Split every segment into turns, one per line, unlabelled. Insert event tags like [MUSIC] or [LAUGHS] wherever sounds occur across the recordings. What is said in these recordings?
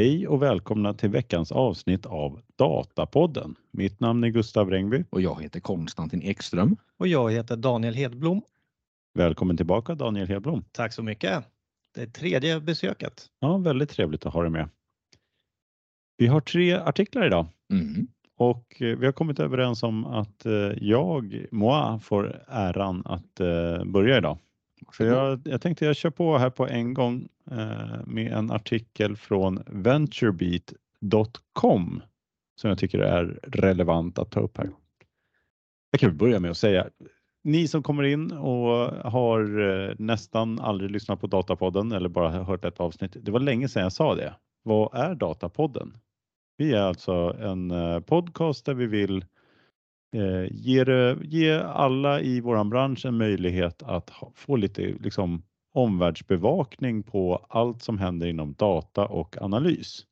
Hej och välkomna till veckans avsnitt av Datapodden. Mitt namn är Gustav Rengby.
Och jag heter Konstantin Ekström.
Och jag heter Daniel Hedblom.
Välkommen tillbaka Daniel Hedblom.
Tack så mycket. Det är tredje besöket.
Ja, väldigt trevligt att ha dig med. Vi har tre artiklar idag
Mm.
och eh, vi har kommit överens om att eh, jag, Moa, får äran att eh, börja idag. Så jag, jag tänkte jag kör på här på en gång eh, med en artikel från venturebeat.com som jag tycker är relevant att ta upp här. Jag kan börja med att säga, ni som kommer in och har eh, nästan aldrig lyssnat på Datapodden eller bara hört ett avsnitt. Det var länge sedan jag sa det. Vad är Datapodden? Vi är alltså en eh, podcast där vi vill eh, ge, det- eh, ge alla i våran bransch en möjlighet att ha, få lite liksom, omvärldsbevakning på allt som händer inom data och analys.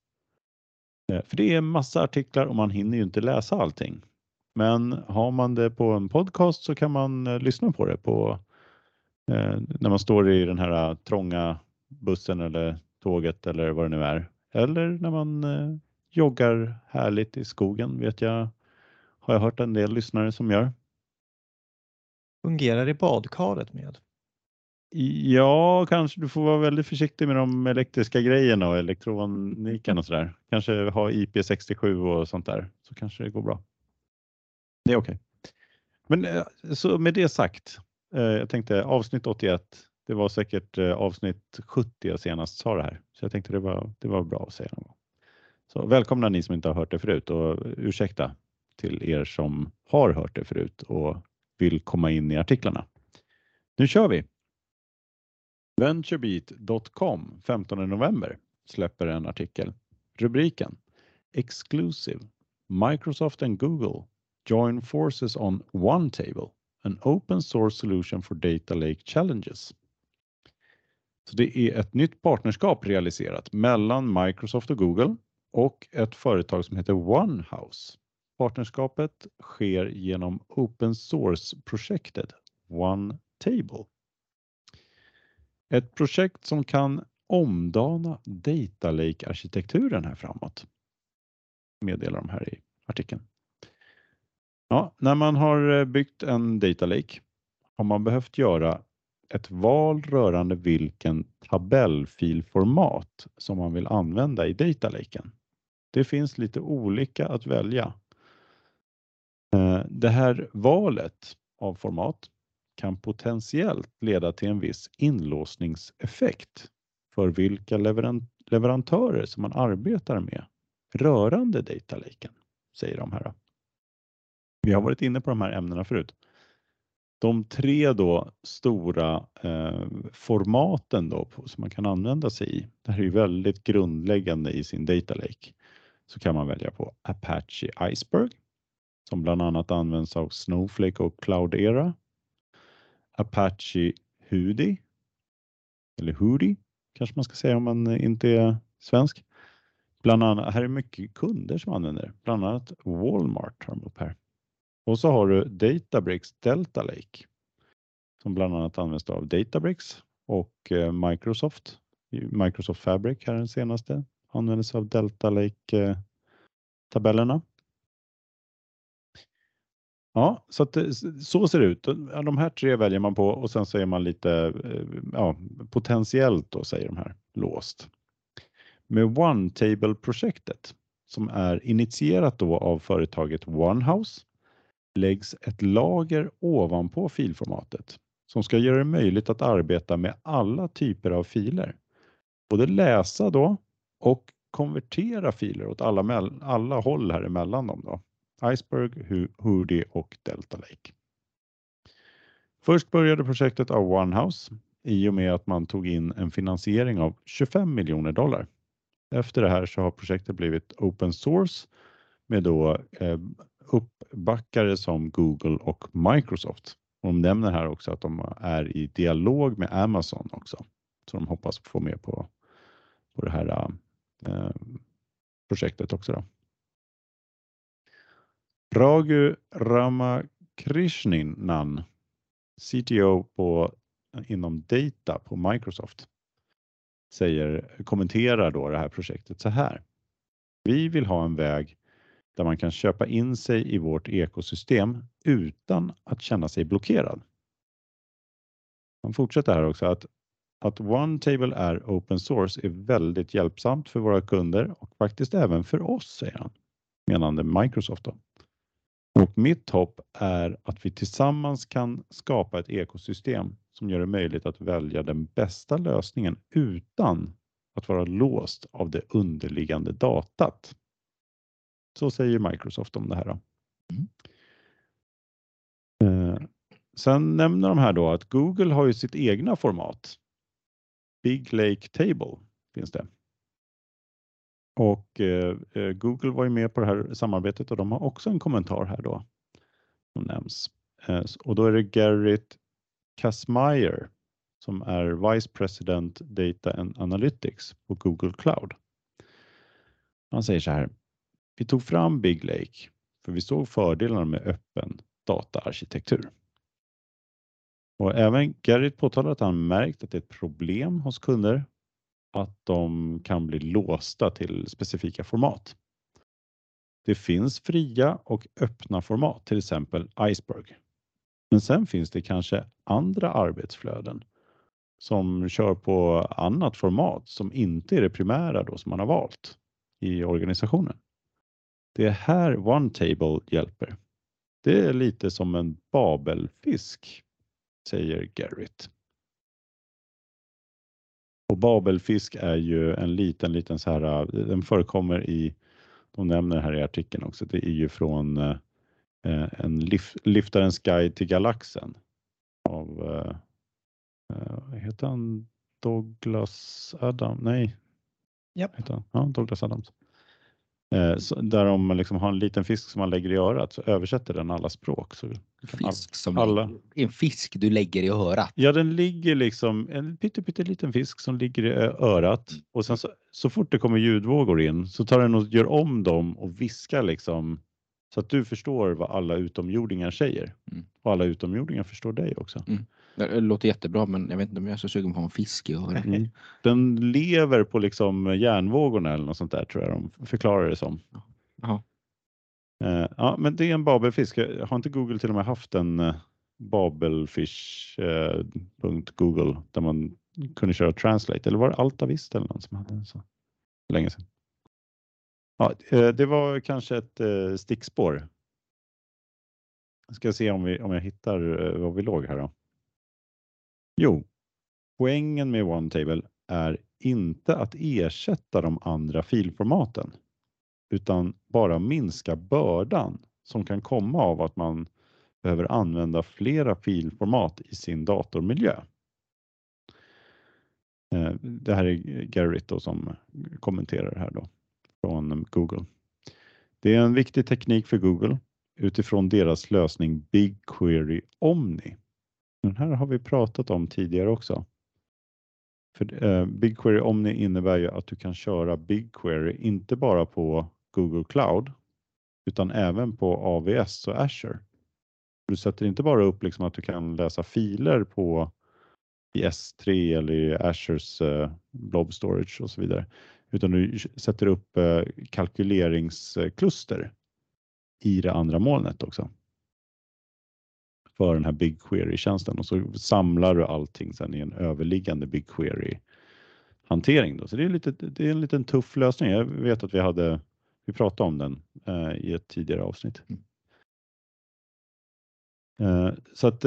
Eh, För det är massa artiklar och man hinner ju inte läsa allting. Men har man det på en podcast så kan man eh, lyssna på det på eh, när man står i den här eh, trånga bussen eller tåget eller vad det nu är. Eller när man eh, joggar härligt i skogen vet jag har jag hört en del lyssnare som gör.
Fungerar i badkaret med.
Ja, kanske du får vara väldigt försiktig med de elektriska grejerna och elektroniken och sådär. Kanske ha IP67 och sånt där så kanske det går bra. Det är okej. Men eh, så med det sagt, eh, jag tänkte avsnitt 81. Det var säkert eh, avsnitt 70 jag senast sa det här, så jag tänkte det var, det var bra att säga någon gång. Så välkomna ni som inte har hört det förut och ursäkta till er som har hört det förut och vill komma in i artiklarna. Nu kör vi! Venturebeat.com 15 november släpper en artikel. Rubriken Exclusive Microsoft and Google join forces on OneTable, an open source solution for data lake challenges. Så det är ett nytt partnerskap realiserat mellan Microsoft och Google och ett företag som heter OneHouse. Partnerskapet sker genom open source-projektet One table. Ett projekt som kan omdana data lake-arkitekturen här framåt. Meddelar de här i artikeln. Ja, när man har eh, byggt en data lake har man behövt göra ett val rörande vilken tabellfilformat som man vill använda i data laken. Det finns lite olika att välja. Eh, det här valet av format kan potentiellt leda till en viss inlåsningseffekt för vilka leverantörer som man arbetar med rörande datalaken, säger de här. Vi har varit inne på de här ämnena förut. De tre då stora eh, formaten då på, som man kan använda sig i. Det här är ju väldigt grundläggande i sin data lake. Så kan man välja på Apache Iceberg som bland annat används av Snowflake och Cloudera. Apache Hudi eller Hudi kanske man ska säga om man inte är svensk. Bland annat, här är mycket kunder som använder det. Bland annat Walmart har de upp här. Och så har du Databricks Delta Lake som bland annat används av Databricks och eh, Microsoft. Microsoft Fabric här den senaste användes av Delta Lake-tabellerna. Eh, Ja, så att eh, så ser det ut. De här tre väljer man på och sen så är man lite eh, ja, potentiellt då säger de här låst. Med OneTable-projektet som är initierat då av företaget OneHouse läggs ett lager ovanpå filformatet som ska göra det möjligt att arbeta med alla typer av filer. Både läsa då och konvertera filer åt alla, alla håll här emellan dem då. Iceberg, Hoodie och Delta Lake. Först började projektet av OneHouse i och med att man tog in en finansiering av 25 miljoner dollar. Efter det här så har projektet blivit open source med då eh, uppbackare som Google och Microsoft. Och de nämner här också att de är i dialog med Amazon också. Så de hoppas få med på, på det här eh, projektet också. Då. Raghu Ramakrishnan, CTO på, inom Data på Microsoft, säger, kommenterar då det här projektet så här. Vi vill ha en väg där man kan köpa in sig i vårt ekosystem utan att känna sig blockerad. Han fortsätter här också att, att OneTable är open source är väldigt hjälpsamt för våra kunder och faktiskt även för oss, säger han, menande Microsoft. Då. Och mitt hopp är att vi tillsammans kan skapa ett ekosystem som gör det möjligt att välja den bästa lösningen utan att vara låst av det underliggande datat. Så säger Microsoft om det här. Mm. Sen nämner de här då att Google har ju sitt egna format. Big Lake Table finns det. Och eh, eh, Google var ju med på det här samarbetet och de har också en kommentar här då som nämns. Eh, och då är det Garrett Kasmeyer som är Vice President Data and Analytics på Google Cloud. Han säger så här. Vi tog fram Big Lake för vi såg fördelarna med öppen dataarkitektur. Och även Gerrit påtalar att han märkt att det är ett problem hos kunder att de kan bli låsta till specifika format. Det finns fria och öppna format, till exempel Iceberg. Men sen finns det kanske andra arbetsflöden som kör på annat format som inte är det primära då som man har valt i organisationen. Det är här OneTable hjälper. Det är lite som en babelfisk, säger Garrett. Och babelfisk är ju en liten, liten så här, den förekommer i, de nämner här i artikeln också, det är ju från eh, en lif, Liftarens guide till galaxen av, eh, eh heter han, Douglas Adam, nej.
Yep.
Heter han? Ja, Douglas Adams. Eh, där de liksom har en liten fisk som man lägger i örat så översätter den alla språk. Så
fisk som
alla...
En fisk du lägger i örat?
Ja, den ligger liksom en pytteliten fisk som ligger i örat
Mm.
och sen så, så fort det kommer ljudvågor in så tar den och gör om dem och viskar liksom så att du förstår vad alla utomjordingar säger.
Mm.
Och alla utomjordingar förstår dig också.
Det låter jättebra men jag vet inte om jag är så sugen på en fisk i örat.
Mm. Den lever på liksom järnvågorna eller något sånt där tror jag de förklarar det som.
Jaha.
Eh, ja, men det är en babelfisk. Har inte Google till och med haft en eh, babelfish.google eh, där man kunde köra translate eller var det Altavist eller någon som hade en så länge sedan? Ja, det var kanske ett stickspår. Jag ska se om, vi, om jag hittar var vi låg här då. Jo, poängen med OneTable är inte att ersätta de andra filformaten utan bara minska bördan som kan komma av att man behöver använda flera filformat i sin datormiljö. Eh, det här är Garrett som kommenterar det här då från Google. Det är en viktig teknik för Google utifrån deras lösning BigQuery Omni. Den här har vi pratat om tidigare också. För eh, BigQuery Omni innebär ju att du kan köra BigQuery inte bara på Google Cloud utan även på AWS och Azure. Du sätter inte bara upp liksom att du kan läsa filer på i S3 eller i Azures eh, Blob Storage och så vidare, utan du sätter upp eh, kalkyleringskluster i det andra molnet också. För den här BigQuery-tjänsten och så samlar du allting sen i en överliggande BigQuery-hantering. Då. Så det är, lite, det är en liten tuff lösning. Jag vet att vi hade vi pratade om den eh, i ett tidigare avsnitt.
Mm.
Eh, så att,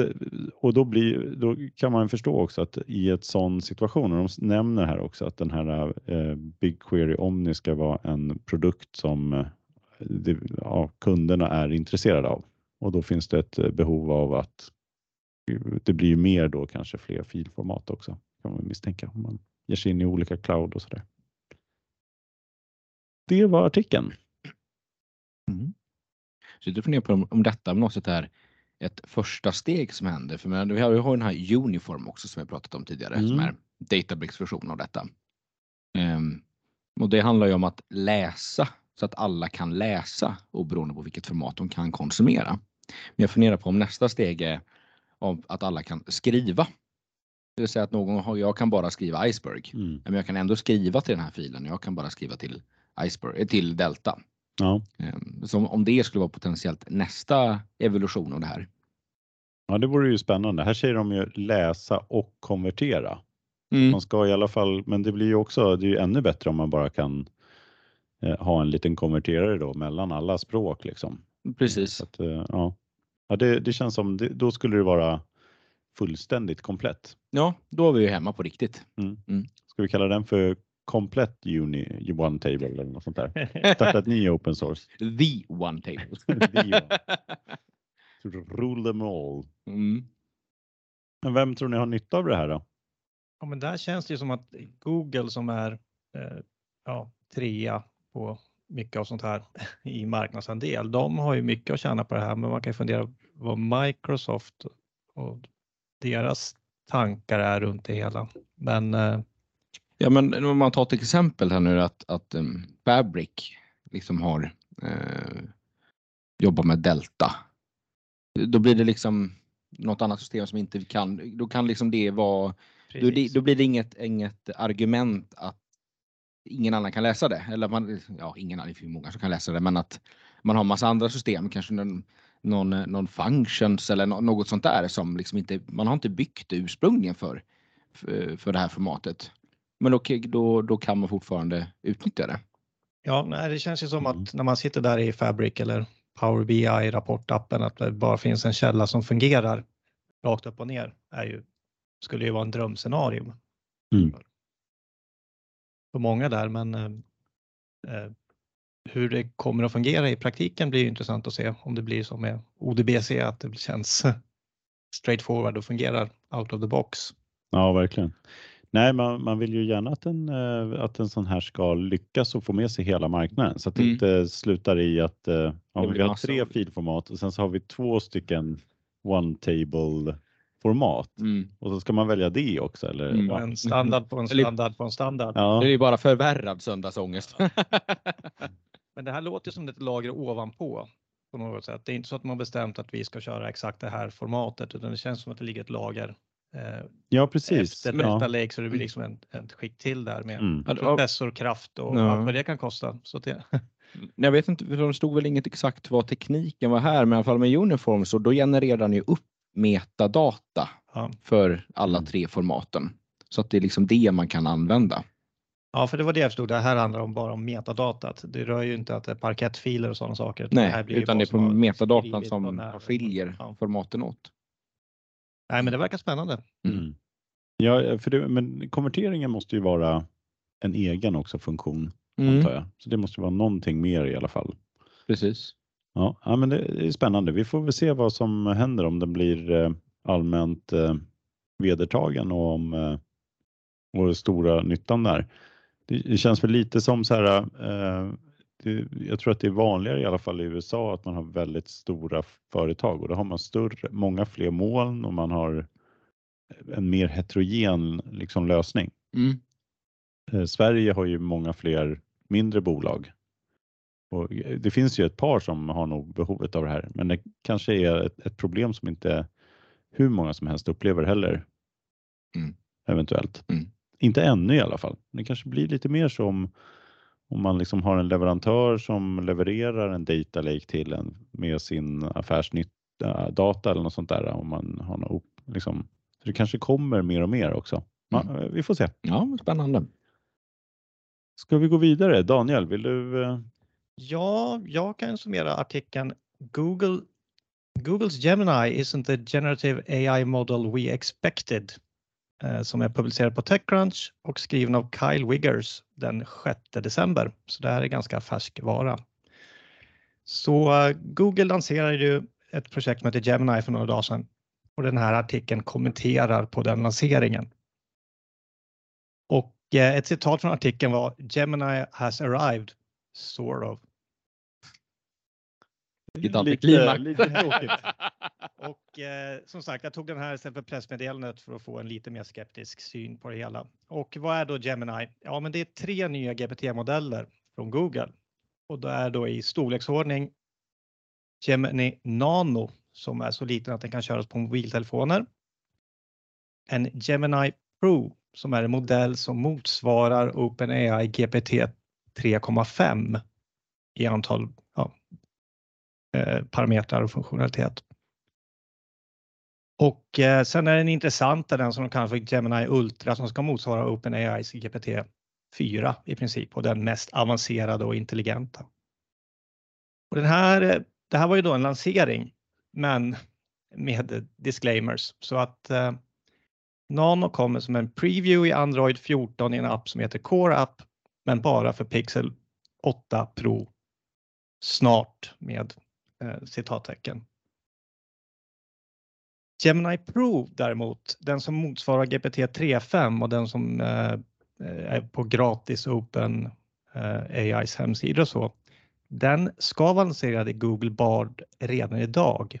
och då, blir, då kan man förstå också att i ett sån situation, och de nämner här också att den här eh, BigQuery Omni ska vara en produkt som eh, det, ja, kunderna är intresserade av. Och då finns det ett eh, behov av att det blir ju mer då kanske fler filformat också kan man misstänka om man ger sig in i olika cloud och sådär. Det var artikeln.
Mm. Så jag funderar på om, om detta på något sätt är ett första steg som händer. För men, vi, har, vi har den här Uniform också som vi pratat om tidigare som
Mm.
är Databricks version av detta. Ehm, och det handlar ju om att läsa så att alla kan läsa oberoende på vilket format de kan konsumera. Men jag funderar på om nästa steg är att alla kan skriva Det vill säga att någon har, jag kan bara skriva iceberg.
Mm.
Men jag kan ändå skriva till den här filen. Jag kan bara skriva till iceberg, eh, till delta.
Ja.
Ehm, Så om det skulle vara potentiellt nästa evolution av det här.
ja, det vore ju spännande. Här säger de ju läsa och konvertera. Man ska i alla fall, men det blir ju också, det är ju ännu bättre om man bara kan eh, ha en liten konverterare då mellan alla språk liksom.
Precis.
Att, eh, ja. Ja, det, det känns som, det, då skulle det vara fullständigt komplett.
Ja, då är vi ju hemma på riktigt.
Ska vi kalla den för komplett uni one table eller något sånt där? Starta ett ny open source. [LAUGHS]
The one table. [LAUGHS]
The one. Rule them all.
Mm.
Men vem tror ni har nytta av det här då?
Ja, men där känns det ju som att Google som är eh, ja, trea på mycket av sånt här [LAUGHS] i marknadsandel. De har ju mycket att tjäna på det här, men man kan ju fundera vad Microsoft och deras tankar är runt det hela. Men eh,
Ja, men om man tar ett exempel här nu att, att um, Fabric liksom har eh, jobbat med Delta. Då blir det liksom något annat system som inte kan, då kan liksom det vara, då, då blir det inget, inget argument att ingen annan kan läsa det. Eller man, ja, ingen annan, det finns många som kan läsa det, men att man har massa andra system, kanske någon, någon, någon functions eller nå- något sånt där som liksom inte, man har inte byggt det ursprungligen för, för, för det här formatet. Men okej, då, då kan man fortfarande utnyttja det.
Ja, nej, det känns ju som
Mm.
att när man sitter där i Fabric eller Power BI rapportappen att det bara finns en källa som fungerar rakt upp och ner är ju, skulle ju vara en drömscenario.
Mm.
För många där, men eh, eh, hur det kommer att fungera i praktiken blir ju intressant att se om det blir som med ODBC, att det känns [LAUGHS] straightforward och fungerar out of the box.
Ja, verkligen. Nej, man, man vill ju gärna att en, eh, att en sån här ska lyckas och få med sig hela marknaden så att det
Mm.
inte slutar i att eh, ja,
Det
vi har tre filformat och sen så har vi två stycken one table format och så ska man välja det också eller?
Mm.
Ja.
En standard på en standard på en standard.
Ja.
Det är ju bara förvärrad söndagsångest.
Men det här låter som ett lager ovanpå på något sätt. Det är inte så att man bestämt att vi ska köra exakt det här formatet utan det känns som att det ligger ett lager eh,
ja, precis.
efter
Ja.
Delta Lake så det blir liksom en, en skick till där med
Mm.
Ja,
processorkraft och
Ja.
allt vad det kan kosta. Så det,
Jag vet inte, för det stod väl inget exakt vad tekniken var här, men i alla fall med Uniform så då genererar den ju upp metadata
ja.
för alla
Mm.
tre formaten. Så att det är liksom det man kan använda.
ja, för det var det jag förstod. Det här handlar om bara om metadatat. Det rör ju inte att det är parkettfiler och sådana saker. utan
Nej,
det här blir ju
utan det är på metadatan som
när-
skiljer
Ja.
formaten åt.
Nej, men det verkar spännande.
Mm. Ja, för det, men konverteringen måste ju vara en egen också funktion antar jag. Så det måste vara någonting mer i alla fall.
Precis.
Ja, ja men det är spännande. Vi får väl se vad som händer om den blir eh, allmänt eh, vedertagen och om eh, och stora nyttan där. Det, det känns väl lite som så här. Eh, det, jag tror att det är vanligare i alla fall i USA att man har väldigt stora företag och då har man större, många fler moln och man har en mer heterogen liksom, lösning.
Mm.
Eh, Sverige har ju många fler mindre bolag. Och eh, det finns ju ett par som har nog behovet av det här, men det kanske är ett, ett problem som inte hur många som helst upplever heller.
Mm.
Eventuellt.
Mm.
Inte ännu i alla fall. Det kanske blir lite mer som om man liksom har en leverantör som levererar en data lake till en med sin affärsnytta data eller något sånt där. Om man har något, liksom, så det kanske kommer mer och mer också. Ja,
Mm.
Vi får se.
Ja, spännande.
Ska vi gå vidare? Daniel, vill du?
Ja, jag kan summera artikeln Google Google's Gemini isn't the generative AI model we expected eh, som är publicerad på Techcrunch och skriven av Kyle Wiggers den 6 december. Så det här är ganska färsk vara. Så eh, Google lanserade ju ett projekt som heter Gemini för några dagar sedan och den här artikeln kommenterar på den lanseringen. Och eh, ett citat från artikeln var Gemini has arrived, sort of.
Vilket
Lite- lite tråkigt. [LAUGHS]
Och eh, som sagt, jag tog den här istället för pressmeddelandet för att få en lite mer skeptisk syn på det hela. Och vad är då Gemini? Ja, men det är tre nya GPT-modeller från Google och det är då i storleksordning Gemini Nano som är så liten att den kan köras på mobiltelefoner. en Gemini Pro som är en modell som motsvarar OpenAI GPT 3,5 i antal ja, eh, parametrar och funktionalitet. Och eh, sen är den intressanta den som de kallar för Gemini Ultra som ska motsvara OpenAIs GPT 4 i princip och den mest avancerade och intelligenta. Och den här, eh, det här var ju då en lansering, men med disclaimers så att eh, Nano kommer som en preview i Android 14 i en app som heter Core App, men bara för Pixel 8 Pro snart med eh, citattecken. Gemini Pro däremot, den som motsvarar GPT 3.5 och den som eh, eh, är på gratis Open eh, AIs hemsida och så, den ska vara lanserad i Google Bard redan idag.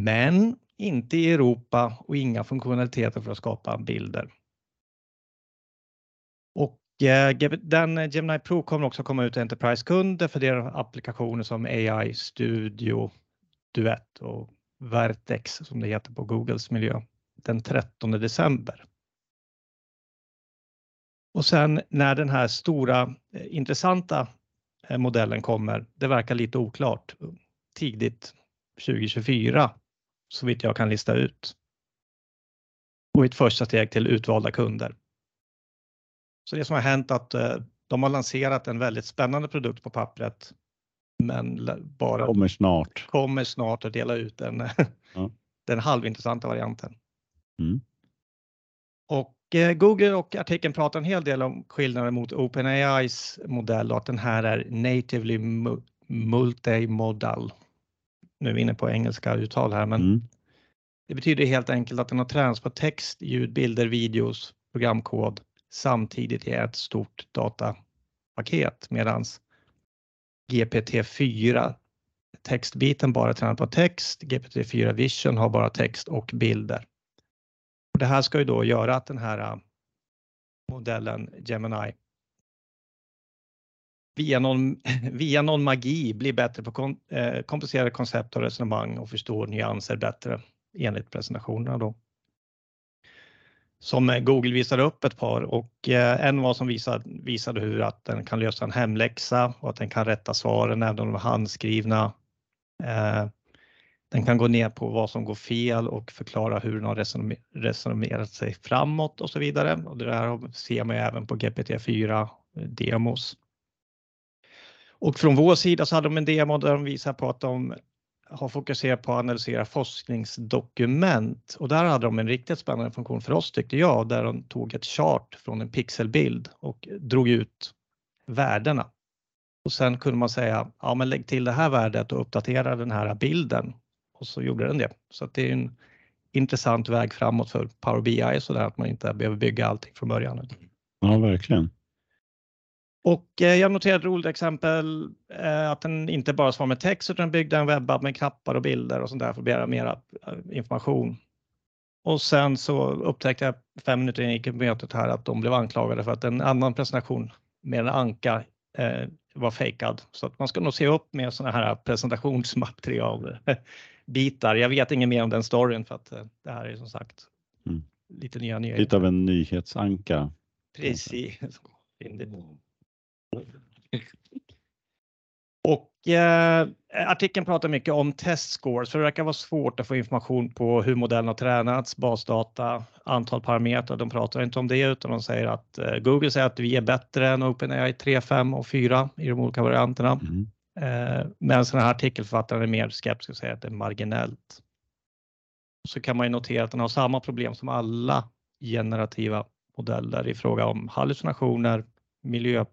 Men inte i Europa och inga funktionaliteter för att skapa bilder. Eh, den eh, Gemini Pro kommer också komma ut till Enterprise-kunder för deras applikationer som AI Studio, Duett och Vertex som det heter på Googles miljö den 13 december. Och sen när den här stora eh, intressanta modellen kommer, det verkar lite oklart, tidigt 2024 så vitt jag kan lista ut. Och ett första steg till utvalda kunder. Så det som har hänt att eh, de har lanserat en väldigt spännande produkt på pappret men bara
kommer snart.
Kommer snart att dela ut den, ja. den halvintressanta varianten.
Mm.
Och eh, Google och artikeln pratar en hel del om skillnaden mot OpenAIs modell och att den här är natively multimodal. Nu är vi inne på engelska uttal här, men mm. det betyder helt enkelt att den har tränats på text, ljud, bilder, videos, programkod samtidigt i ett stort datapaket medans GPT-4 textbiten bara tränar på text, GPT-4 Vision har bara text och bilder. Det här ska ju då göra att den här äh, modellen Gemini via någon, [LAUGHS] via någon magi blir bättre på kom, eh, äh, komplicerade koncept och resonemang och förstår nyanser bättre enligt presentationerna då som eh, Google visade upp ett par och eh, en var som visade, visade hur att den kan lösa en hemläxa och att den kan rätta svaren även om de är handskrivna. Eh, den kan gå ner på vad som går fel och förklara hur den har resonerat sig framåt och så vidare. Och det där ser man även på GPT-4 demos. Och från vår sida så hade de en demo där de visar på att de har fokuserat på att analysera forskningsdokument och där hade de en riktigt spännande funktion för oss tyckte jag, där de tog ett chart från en pixelbild och drog ut värdena. Och sen kunde man säga, ja men lägg till det här värdet och uppdatera den här bilden. Och så gjorde den det. Så det är en intressant väg framåt för Power BI så där att man inte behöver bygga allting från början.
Ja, verkligen.
Och eh, jag noterade ett roligt exempel eh, att den inte bara svarar med text utan byggde en webbapp med knappar och bilder och sånt där för att begära mer eh, information. Och sen så upptäckte jag fem minuter innan jag gick i mötet här att de blev anklagade för att en annan presentation med en anka var fejkad. Så att man ska nog se upp med sådana här presentationsmaterial bitar. Jag vet inget mer om den storyn för att det här är som sagt mm. lite nya nyheter.
Lite av en nyhetsanka.
Precis. [LAUGHS] Och eh, artikeln pratar mycket om test scores för det verkar vara svårt att få information på hur modellen har tränats, basdata, antal parametrar. De pratar inte om det utan de säger att eh, Google säger att vi är bättre än OpenAI 3, 5 och 4 i de olika varianterna. Mm. Eh, medan den här artikelförfattaren är mer skeptisk och säger att det är marginellt. Så kan man ju notera att den har samma problem som alla generativa modeller i fråga om hallucinationer, miljö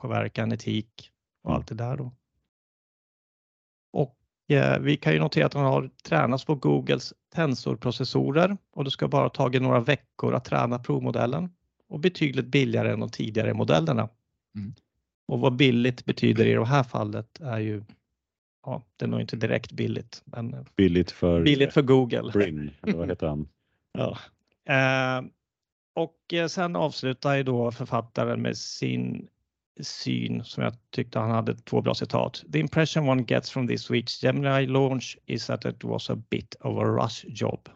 påverkan, etik och allt det där. Då. Och eh, vi kan ju notera att den har tränats på Googles tensorprocessorer och det ska bara ha tagit några veckor att träna provmodellen och betydligt billigare än de tidigare modellerna. Mm. Och vad billigt betyder i det här fallet är ju, ja, det är nog inte direkt billigt. Men
billigt för,
billigt för Google.
Bring, vad heter han? [LAUGHS]
ja. Eh, och eh, sen avslutar ju då författaren med sin syn som jag tyckte han hade två bra citat. The impression one gets from this week's Gemini launch is that it was a bit of a rush job.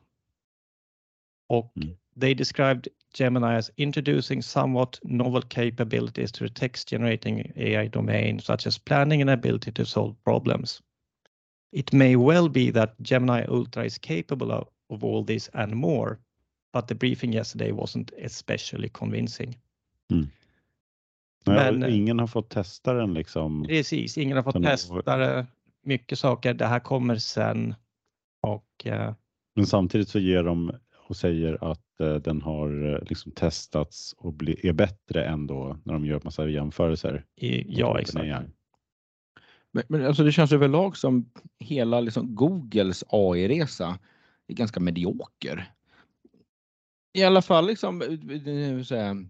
Och
Mm.
they described Gemini as introducing somewhat novel capabilities to the text generating AI domain, such as planning and ability to solve problems. It may well be that Gemini Ultra is capable of, of all this and more, but the briefing yesterday wasn't especially convincing.
Nej,
Men-
och ingen har fått testa den liksom.
Precis, ingen har fått testa det. Mycket saker. Det här kommer sen. Och eh,
Men samtidigt så ger de och säger att eh, den har eh, liksom testats och bli, är bättre än då när de gör massa jämförelser.
i, ja, exakt.
Men, men alltså det känns överlag som hela liksom Googles AI-resa är ganska medioker. I alla fall liksom, eh, eh, så här,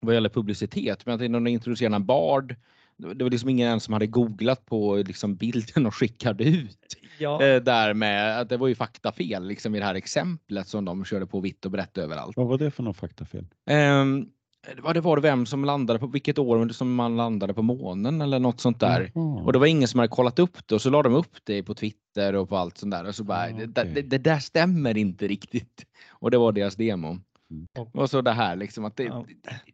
vad gäller publicitet. Men att när de introducerade en Bard, det det var liksom ingen ens som hade googlat på liksom bilden och skickade ut
Ja,
eh, där med att det var ju faktafel liksom i det här exemplet som de körde på vitt och brett överallt.
Vad var det för något faktafel?
Um, vad det var det vem som landade på vilket år som man landade på månen eller något sånt där.
Jaha.
Och det var ingen som hade kollat upp det och så la de upp det på Twitter och på allt sånt där och så bara
Ja,
det,
okej.
det, det där stämmer inte riktigt. Och det var deras demo.
Mm.
Och så det här liksom att det,
Ja.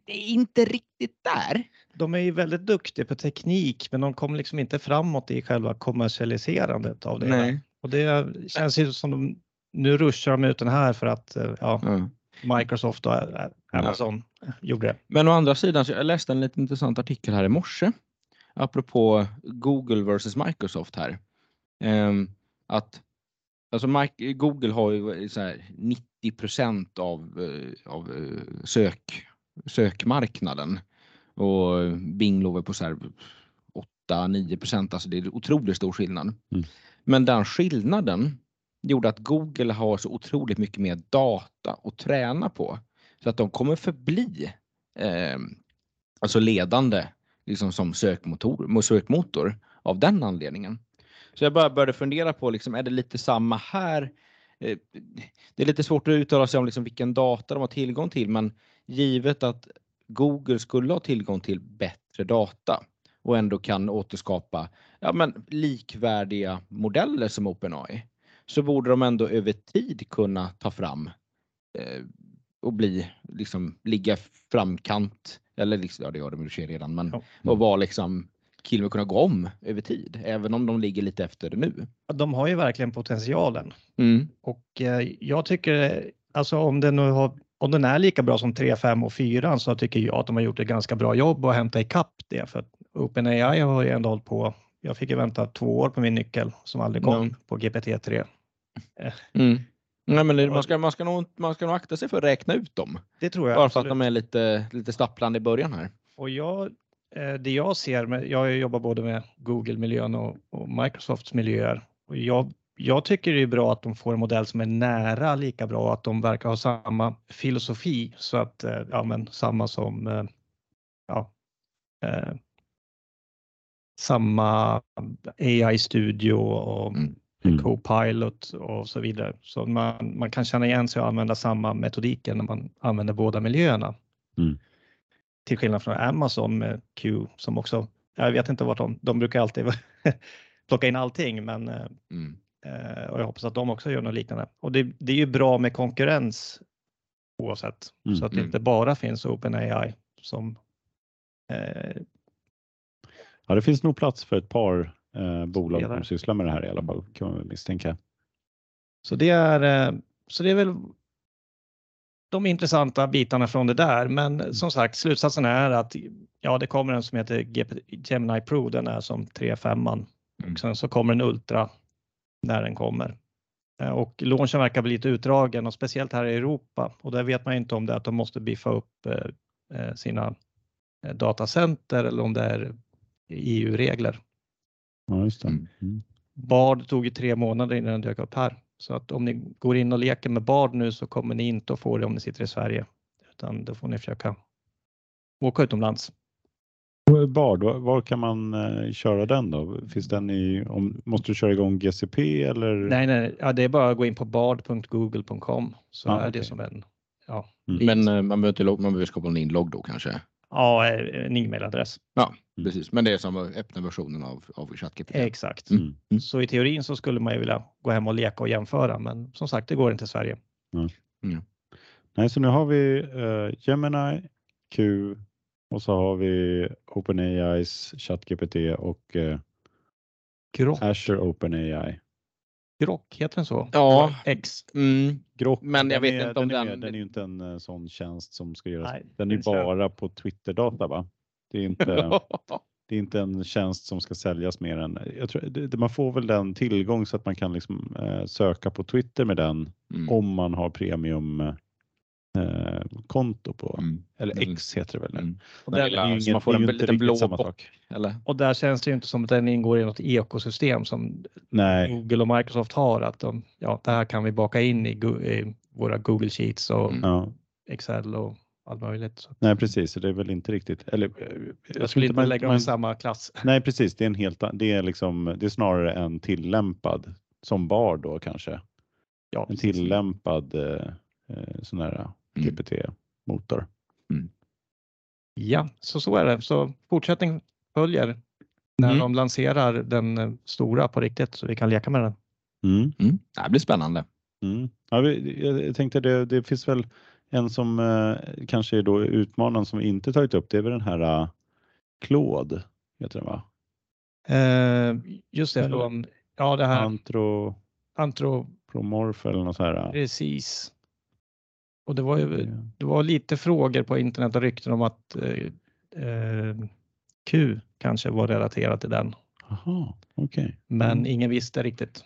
det, är inte riktigt där.
de är ju väldigt duktiga på teknik, men de kommer liksom inte framåt i själva kommersialiserandet av det.
Nej.
Och det känns ju som de nu ruschar de ut den här för att eh, ja,
Ja.
Microsoft och Amazon gjorde det.
Men å andra sidan, så jag läste en lite intressant artikel här i morse apropå Google versus Microsoft här. Ehm, att alltså Google har ju så här 90 av, eh, av eh, sök, sökmarknaden och Bing låg väl på så här 8-9 alltså det är otroligt stor skillnad.
Mm.
Men den skillnaden gjorde att Google har så otroligt mycket mer data att träna på så att de kommer förbli eh, alltså ledande liksom som sökmotor, sökmotor av den anledningen. Så jag bara började fundera på, liksom, är det lite samma här? Eh, Det är lite svårt att uttala sig om liksom vilken data de har tillgång till, men givet att Google skulle ha tillgång till bättre data och ändå kan återskapa ja, men likvärdiga modeller som OpenAI så borde de ändå över tid kunna ta fram eh, och bli liksom ligga framkant eller liksom, ja det gör de sig redan men
Ja.
och vara liksom och med kunna gå om över tid även om de ligger lite efter nu.
De har ju verkligen potentialen
Mm.
och eh, jag tycker alltså om den nu har om den är lika bra som 3, 5 och 4 så tycker jag att de har gjort ett ganska bra jobb att hämta ikapp det för att OpenAI har ju ändå hållit på. Jag fick ju vänta två år på min nyckel som aldrig kom
Ja.
på GPT-3.
Mm. Nej, men man, ska, man, ska nog, man ska nog akta sig för att räkna ut dem.
Det tror jag.
Bara för att
absolut.
de är lite, lite stapplande i början här.
Och jag, eh, det jag ser, jag jobbar både med Google-miljön och, och Microsofts miljöer. Och jag, jag tycker det är bra att de får en modell som är nära lika bra, att de verkar ha samma filosofi så att, eh, ja men samma som, eh, ja, eh, samma AI-studio och
Mm.
Mm.
Copilot och så vidare. Så man, man kan känna igen sig och använda samma metodiker när man använder båda miljöerna.
Mm.
Till skillnad från Amazon med Q som också, jag vet inte vart de, de brukar alltid [LAUGHS] plocka in allting men eh,
Mm.
eh, och jag hoppas att de också gör något liknande. Och det, det är ju bra med konkurrens oavsett
Mm.
så att det
Mm.
inte bara finns OpenAI som eh,
Ja, det finns nog plats för ett par eh, bolag som sysslar med det här i alla fall kan man väl misstänka.
Så det är, eh, så det är väl de intressanta bitarna från det där. Men som sagt, slutsatsen är att ja, det kommer en som heter Gemini Pro. Den är som 3.5
Mm.
sen så kommer en Ultra när den kommer. Eh, Och launchen verkar bli lite utdragen och speciellt här i Europa och där vet man inte om det är att de måste biffa upp eh, eh, sina datacenter eller om det är EU-regler.
Ja, just det.
Mm.
Bard tog ju tre månader innan den dök upp här. Så att om ni går in och leker med Bard nu så kommer ni inte att få det om ni sitter i Sverige. Utan då får ni försöka åka utomlands.
Bard, var, kan man eh, köra den då? Finns den i, om, måste du köra igång GCP eller?
Nej, nej, ja, det är bara att gå in på bard.google.com så
Ah,
är det
okej.
som en, ja,
Mm.
Men eh, man behöver, inte, man behöver skapa en inlogg då kanske.
Ja, en e-mailadress.
Ja,
Mm.
precis. Men det är som öppna versionen av, av ChatGPT.
Exakt.
Mm.
Så i teorin så skulle man ju vilja gå hem och leka och jämföra, men som sagt, det går inte i Sverige.
Nej, så nu har vi eh, Gemini, Q och så har vi OpenAIs ChatGPT och eh,
Grok,
Azure OpenAI.
Grok, heter den så?
Ja.
X.
Mm.
Grok,
Men jag
den
vet
är,
inte om
den, är,
den-
den är ju inte en eh, sån tjänst som ska göras.
Nej,
den är bara på Twitter-data va? Det är inte, [LAUGHS] det är inte en tjänst som ska säljas mer än, jag tror, det, det- man får väl den tillgång så att man kan liksom, eh, söka på Twitter med den
Mm.
om man har premium eh, konto på,
Mm.
eller
Mm.
X heter det väl nu.
Mm.
Och där,
lilla- så man
inget-
får
det är
en liten blå
samma
bock.
sak.
Eller?
och där känns det ju inte som att den ingår i något ekosystem som
Nej,
Google och Microsoft har. Att de, ja, det här kan vi baka in i, i våra Google Sheets och
Mm.
Excel och allt möjligt. Så
nej precis, så det är väl inte riktigt, eller eh,
jag
tror
skulle inte
man-
lägga dem i samma klass. [LAUGHS]
Nej precis, det är en helt, det är liksom, det är snarare en tillämpad som bar då kanske.
Ja,
En tillämpad eh, eh, sån här
Mm.
GPT-motor.
Ja, så så är det. Så fortsättning följer när
Mm.
de lanserar den eh, stora på riktigt så vi kan leka med den.
Mm.
Mm. Det här blir spännande.
Mm. Ja, vi, jag tänkte det, det finns väl en som eh, kanske är då utmanaren som vi inte tagit upp. Det är väl den här uh, Claude, heter den va?
Eh, just det, från, ja det här
Antro,
antro,
Promorph eller något så här.
precis. Och det var ju det var lite frågor på internet och rykten om att eh, eh, Q kanske var relaterat till den,
Jaha, okej.
men
Mm.
ingen visste riktigt.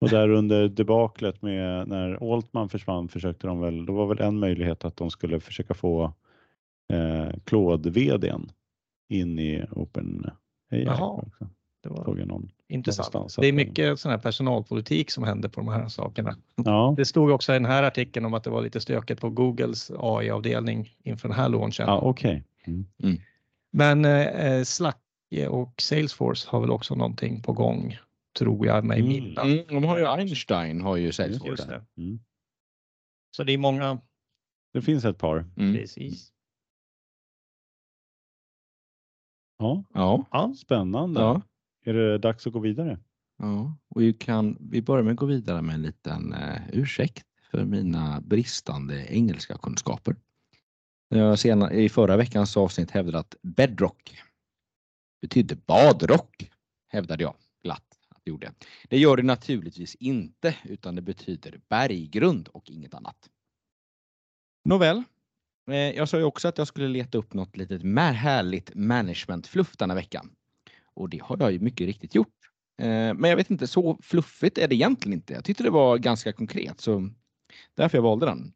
Och där under debaklet med när Altman försvann försökte de väl, då var väl en möjlighet att de skulle försöka få eh, Claude-vdn in i OpenAI.
Jaha.
också.
Det var intressant.
någonstans
Det är mycket sån här personalpolitik som händer på de här sakerna.
Ja,
Det stod också i den här artikeln om att det var lite stökigt på Googles AI-avdelning inför den här launchen.
ja okej. Mm.
Men eh, Slack och Salesforce har väl också någonting på gång, tror jag mig
Mm.
minnas.
Mm. De har ju Einstein har ju
Just
Salesforce.
det.
Mm.
Så det är många,
Det finns ett par.
Mm.
precis.
Ja,
Ja.
Ja,
spännande.
Ja.
Är det dags att gå vidare?
Ja, och vi, kan, vi börjar med att gå vidare med en liten eh, ursäkt för mina bristande engelska kunskaper. Jag sena, I förra veckans avsnitt hävdade att bedrock betydde badrock, hävdade jag glatt att det gjorde. Det gör det naturligtvis inte, utan det betyder berggrund och inget annat. Nåväl, eh, jag sa ju också att jag skulle leta upp något litet mer härligt management-fluff denna veckan. Och det har jag ju mycket riktigt gjort. Eh, men jag vet inte, så fluffigt är det egentligen inte. Jag tyckte det var ganska konkret, så därför jag valde den.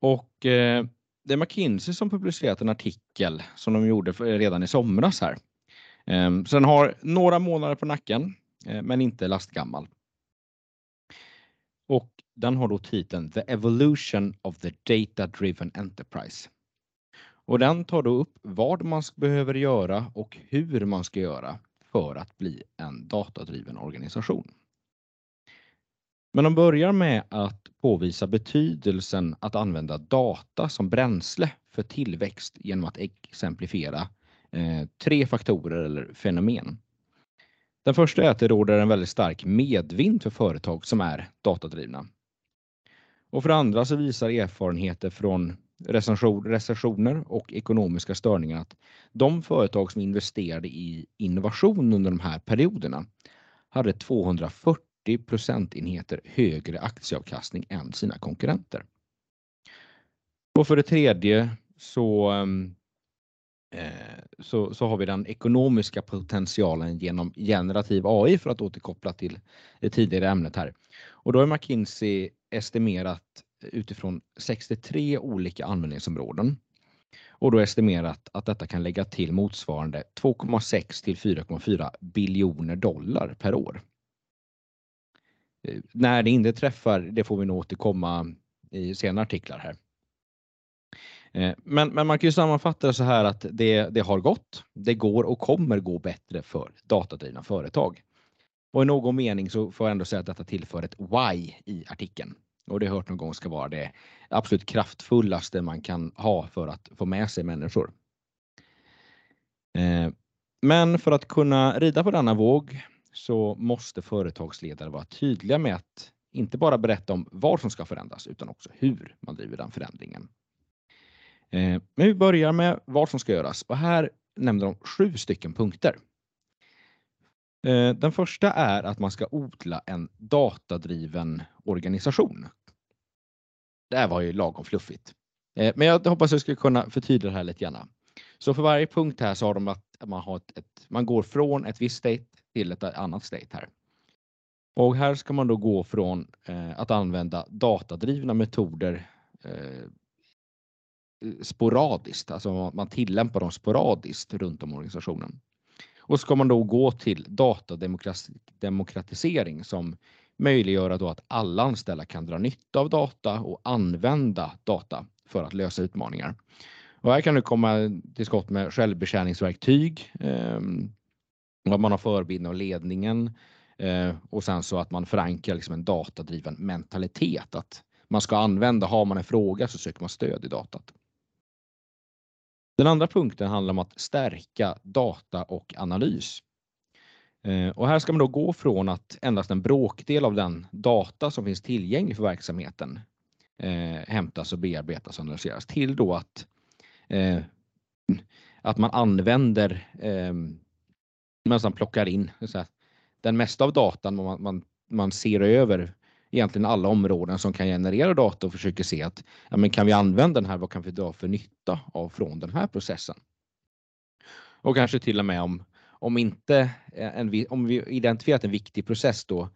Och eh, det är McKinsey som publicerat en artikel som de gjorde redan i somras här. Ehm, så den har några månader på nacken, eh, men inte lastgammal. Och den har då titeln The Evolution of the Data Driven Enterprise. Och den tar då upp vad man behöver göra och hur man ska göra för att bli en datadriven organisation. Men de börjar med att påvisa betydelsen att använda data som bränsle för tillväxt genom att exemplifiera eh, tre faktorer eller fenomen. Den första är att det råder en väldigt stark medvind för företag som är datadrivna. Och för det andra så visar erfarenheter från recession- recessioner och ekonomiska störningar att de företag som investerade i innovation under de här perioderna hade 240 procentenheter högre aktieavkastning än sina konkurrenter. Och för det tredje så, ehm, eh, så, så har vi den ekonomiska potentialen genom generativ AI för att återkoppla till det tidigare ämnet här. Och då har McKinsey estimerat utifrån 63 olika användningsområden och då estimerat att detta kan lägga till motsvarande 2,6 till 4,4 biljoner dollar per år. Eh, när det inte träffar, det får vi nog återkomma i senare artiklar här. Eh, men, men man kan ju sammanfatta det så här att det, det har gått, det går och kommer gå bättre för datadrivna företag. Och i någon mening så får jag ändå säga att detta tillför ett why i artikeln. Och det har jag hört någon gång ska vara det absolut kraftfullaste man kan ha för att få med sig människor. Eh, men för att kunna rida på denna våg så måste företagsledare vara tydliga med att inte bara berätta om vad som ska förändras utan också hur man driver den förändringen. Eh, men vi börjar med vad som ska göras och här nämner de sju stycken punkter. Eh, den första är att man ska odla en datadriven organisation. Det här var ju lagom fluffigt. Eh, men jag hoppas jag ska kunna förtydliga det här lite grann. Så för varje punkt här så har de att man har ett, man går från ett visst state till ett annat state här. Och här ska man då gå från eh, att använda datadrivna metoder sporadiskt, alltså man tillämpar dem sporadiskt runt om organisationen. Och ska man då gå till datademokratisering som möjliggör då att alla anställda kan dra nytta av data och använda data för att lösa utmaningar. Och här kan du komma till skott med självbetjäningsverktyg, ehm, att man har förebilden och ledningen eh, och sen så att man förankrar liksom en datadriven mentalitet. Att man ska använda, har man en fråga så söker man stöd i datat. Den andra punkten handlar om att stärka data och analys. Eh, och här ska man då gå från att endast en bråkdel av den data som finns tillgänglig för verksamheten eh, hämtas och bearbetas och analyseras till då att eh, att man använder, ehm, nästan plockar in den mesta av datan man ser över egentligen alla områden som kan generera data och försöker se att ja, men kan vi använda den här, vad kan vi dra för nytta av från den här processen? Och kanske till och med om om inte eh, en, om vi identifierat en viktig process då,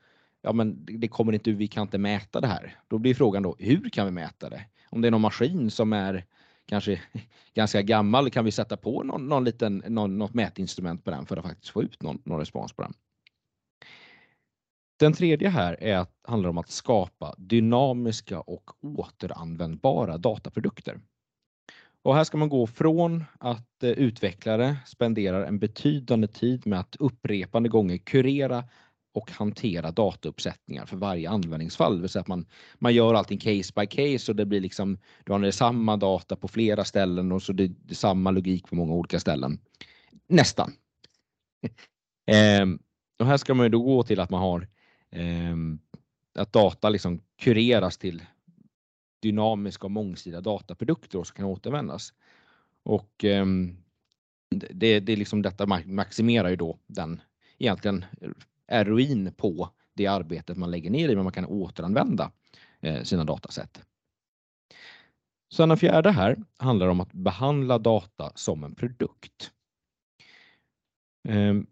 ja men det kommer inte, vi kan inte mäta det här. Då blir frågan då, hur kan vi mäta det? Om det är någon maskin som är kanske [LAUGHS] ganska gammal, kan vi sätta på någon, någon liten, någon, något mätinstrument på den för att faktiskt få ut någon, någon respons på den. Den tredje här är att, handlar om att skapa dynamiska och återanvändbara dataprodukter. Och här ska man gå från att eh, utvecklare spenderar en betydande tid med att upprepande gånger kurera och hantera datauppsättningar för varje användningsfall. Det vill säga att man, man gör allting case by case och det blir liksom, du har samma data på flera ställen och så det, det är samma logik på många olika ställen. Nästan. [LAUGHS] ehm, och här ska man ju då gå till att man har Ehm, att data liksom kureras till dynamiska och mångsidiga dataprodukter och som kan återanvändas. Och ehm, det, det är liksom detta maximerar ju då den egentligen eh, ROIn på det arbetet man lägger ner i, men man kan återanvända eh, sina datasätt. Sen den fjärde här handlar om att behandla data som en produkt. Ehm,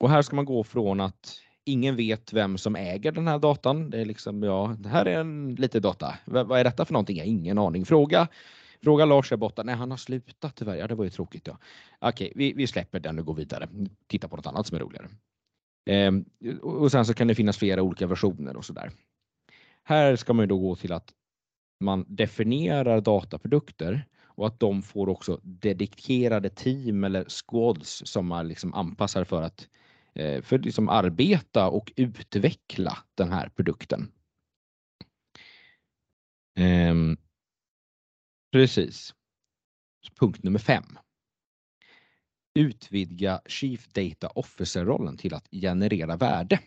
och här ska man gå från att ingen vet vem som äger den här datan. Det är liksom, ja, det här är en liten data. Vad är detta för någonting? Jag har ingen aning. Fråga, fråga Lars där borta. Nej, han har slutat tyvärr. Ja, det var ju tråkigt. Ja. Okej, vi, vi släpper den och går vidare. Titta på något annat som är roligare. Ehm, och sen så kan det finnas flera olika versioner och så där. Här ska man ju då gå till att man definierar dataprodukter och att de får också dedikerade team eller squads som man liksom anpassar för att Eh, för liksom arbeta och utveckla den här produkten. Ehm, precis. Punkt nummer fem. Utvidga Chief Data Officer-rollen till att generera värde.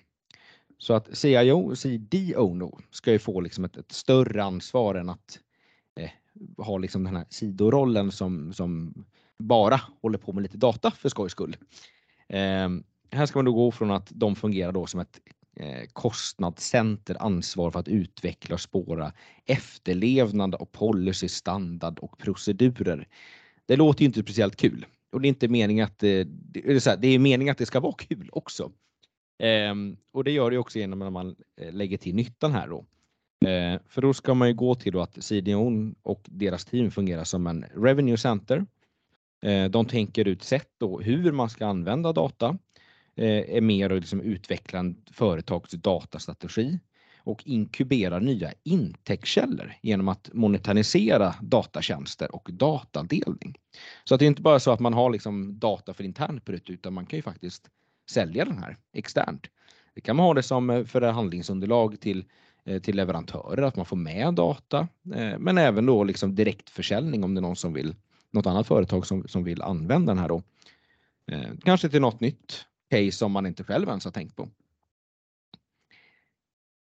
Så att CIO och CDO ska ju få liksom ett, ett större ansvar än att eh, ha liksom den här sidorollen som, som bara håller på med lite data för skojs skull. Eh, här ska man då gå från att de fungerar då som ett eh, kostnadscenter ansvar för att utveckla och spåra efterlevnad och policy, standard och procedurer. Det låter ju inte speciellt kul och det är inte meningen att eh, det, det är, så här, det är meningen att det ska vara kul också. Ehm, och det gör det också genom att man eh, lägger till nyttan här då. Ehm, för då ska man ju gå till då att CDON och deras team fungerar som en revenue center. Ehm, de tänker ut sätt då hur man ska använda data Eh, är mer att liksom utveckla en företags datastrategi och inkuberar nya intäktskällor genom att monetarisera datatjänster och datadelning. Så att det är inte bara så att man har liksom data för internt bruk utan man kan ju faktiskt sälja den här externt. Det kan man ha det som eh, förhandlingsunderlag till, eh, till leverantörer, att man får med data, men även då liksom direktförsäljning om det är någon som vill, något annat företag som, som vill använda den här då. Kanske till något nytt case som man inte själv ens har tänkt på.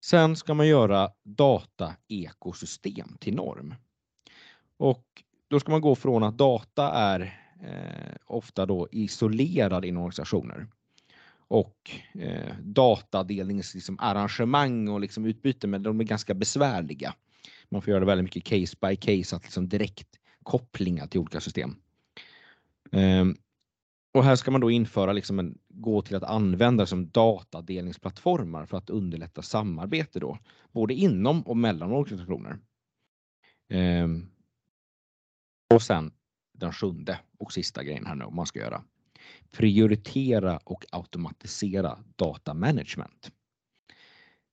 Sen ska man göra dataekosystem till norm. Och då ska man gå från att data är eh, ofta då isolerad inom organisationer och eh, datadelningsarrangemang liksom, och liksom utbyte, men de är ganska besvärliga. Man får göra väldigt mycket case by case, att liksom direkt kopplingar till olika system. Eh, och här ska man då införa liksom en, gå till att använda som datadelningsplattformar för att underlätta samarbete då, både inom och mellan organisationer. Um, och sen den sjunde och sista grejen här nu om man ska göra. Prioritera och automatisera data management.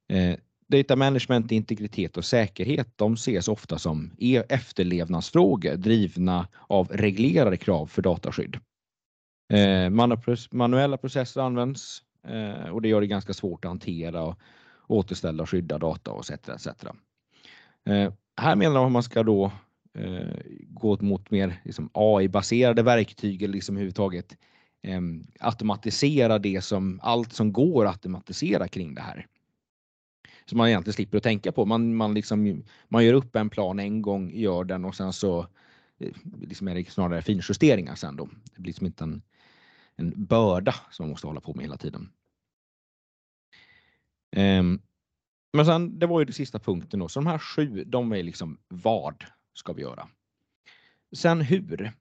Eh, data management, integritet och säkerhet, de ses ofta som e- efterlevnadsfrågor drivna av reglerade krav för dataskydd. Eh, manuella processer används eh, och det gör det ganska svårt att hantera och återställa och skydda data och etc. etc. Eh, här menar de att man ska då gå mot mer liksom AI-baserade verktyg eller liksom överhuvudtaget ehm, automatisera det som allt som går att automatisera kring det här. Så man egentligen slipper att tänka på. Man, man, liksom, man gör upp en plan en gång, gör den och sen så liksom är det snarare finjusteringar sen då. Det blir liksom inte en, en börda som man måste hålla på med hela tiden. Um, men sen, det var ju den sista punkten då, så de här sju, de är liksom vad ska vi göra? Sen hur?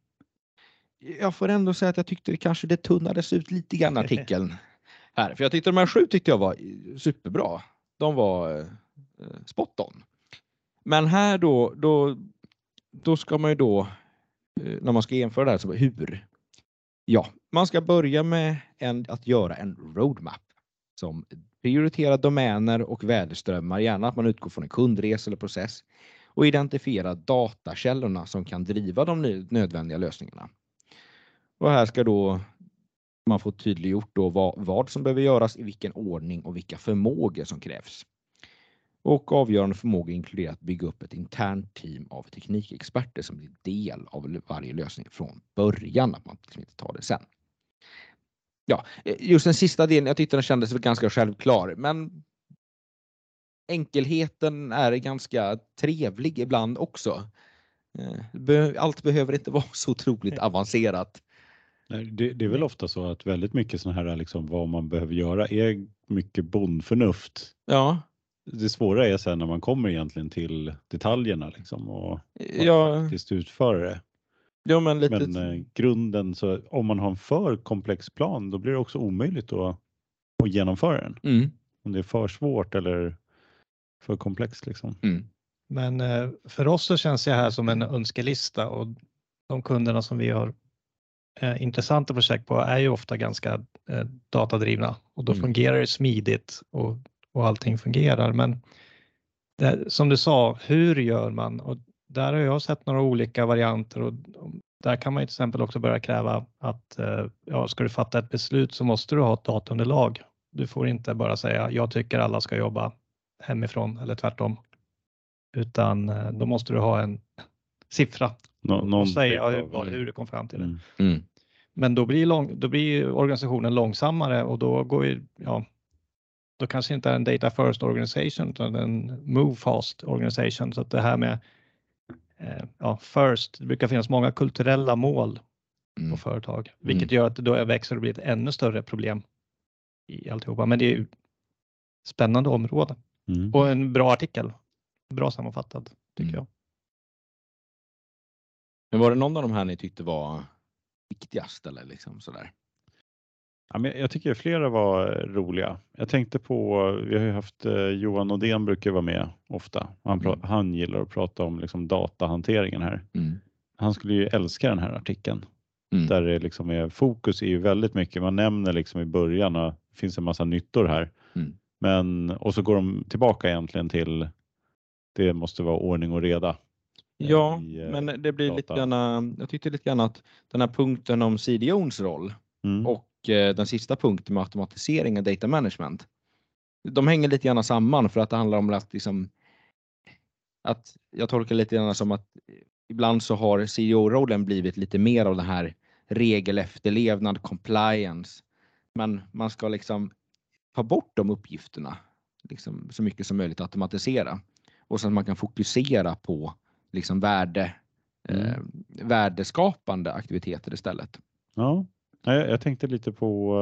Jag får ändå säga att jag tyckte det kanske det tunnades ut lite grann artikeln [LAUGHS] här, för jag tyckte de här sju tyckte jag var superbra. De var eh, spot on. Men här då, då, då ska man ju då, eh, när man ska jämföra det här, så hur? Ja, man ska börja med en, att göra en roadmap som prioriterar domäner och väderströmmar, gärna att man utgår från en kundresa eller process och identifiera datakällorna som kan driva de nödvändiga lösningarna. Och här ska då man få tydliggjort då vad, vad som behöver göras, i vilken ordning och vilka förmågor som krävs. Och avgörande förmåga inkluderar att bygga upp ett internt team av teknikexperter som blir del av varje lösning från början, att man liksom inte tar det sen. Ja, just den sista delen, jag tyckte den kändes ganska självklar, men enkelheten är ganska trevlig ibland också. Eh, allt behöver inte [LAUGHS] vara så otroligt avancerat.
Det, det är väl ofta så att väldigt mycket sådana här liksom vad man behöver göra är mycket bondförnuft.
Ja.
Det svåra är sen när man kommer egentligen till detaljerna liksom och,
ja.
faktiskt utföra det.
Ja, men lite...
men eh, grunden, så om man har en för komplex plan då blir det också omöjligt att, att genomföra den.
Mm.
Om det är för svårt eller för komplext. Liksom.
Mm.
Men eh, för oss så känns det här som en önskelista och de kunderna som vi har eh, intressanta projekt på är ju ofta ganska eh, datadrivna och då mm. fungerar det smidigt och, och allting fungerar. Men det, som du sa, hur gör man? Och där har jag sett några olika varianter och, där kan man till exempel också börja kräva att eh, ja, ska du fatta ett beslut så måste du ha ett dataunderlag. Du får inte bara säga jag tycker alla ska jobba hemifrån eller tvärtom. Utan eh, då måste du ha en [LAUGHS] siffra
Nå,
och säga hur, hur du kom fram till det.
Mm. Mm.
Men då blir, lång, då blir organisationen långsammare och då går ju, ja, då kanske inte är en data first organisation utan en move fast organisation. Så att det här med ja, first, det brukar finnas många kulturella mål mm. på företag, vilket mm. gör att då växer och blir ett ännu större problem i alltihopa. Men det är ju spännande område.
Mm.
Och en bra artikel. Bra sammanfattad tycker
Mm.
jag.
Men var det någon av de här ni tyckte var viktigast eller liksom sådär?
Ja, men jag tycker flera var roliga. Jag tänkte på, vi har ju haft eh, Johan Odén brukar vara med ofta. Han,
Mm.
han gillar att prata om liksom datahanteringen här.
Mm.
Han skulle ju älska den här artikeln.
Mm.
Där det liksom är, fokus är ju väldigt mycket, man nämner liksom i början att det finns en massa nyttor här.
Mm.
Men, och så går de tillbaka egentligen till det måste vara ordning och reda. eh,
Ja,
i, eh,
men det blir lite
data.
grann, jag tyckte lite grann att den här punkten om CDOns roll
Mm.
och den sista punkten med automatisering och data management. De hänger lite grann samman för att det handlar om att liksom att jag tolkar lite grann som att ibland så har CEO-rollen blivit lite mer av den här regelefterlevnad, compliance. Men man ska liksom ta bort de uppgifterna liksom, så mycket som möjligt automatisera och så att man kan fokusera på liksom värde, eh, värdeskapande aktiviteter istället.
Ja, jag, tänkte lite på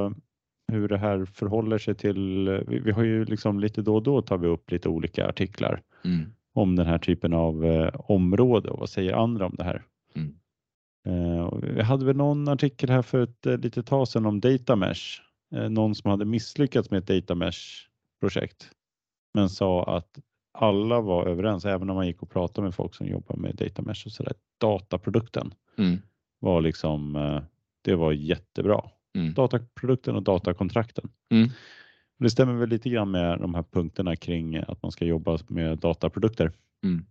eh, hur det här förhåller sig till, eh, vi, har ju liksom lite då och då tar vi upp lite olika artiklar
Mm.
om den här typen av eh, område och vad säger andra om det här?
Mm.
Vi hade väl någon artikel här för ett litet tag sedan om data mesh. Någon som hade misslyckats med ett data mesh projekt men sa att alla var överens, även om man gick och pratade med folk som jobbar med data mesh och sådär. Dataprodukten
Mm.
var liksom, det var jättebra.
Mm.
Dataprodukten och datakontrakten.
Mm.
Det stämmer väl lite grann med de här punkterna kring att man ska jobba med dataprodukter.
Mm.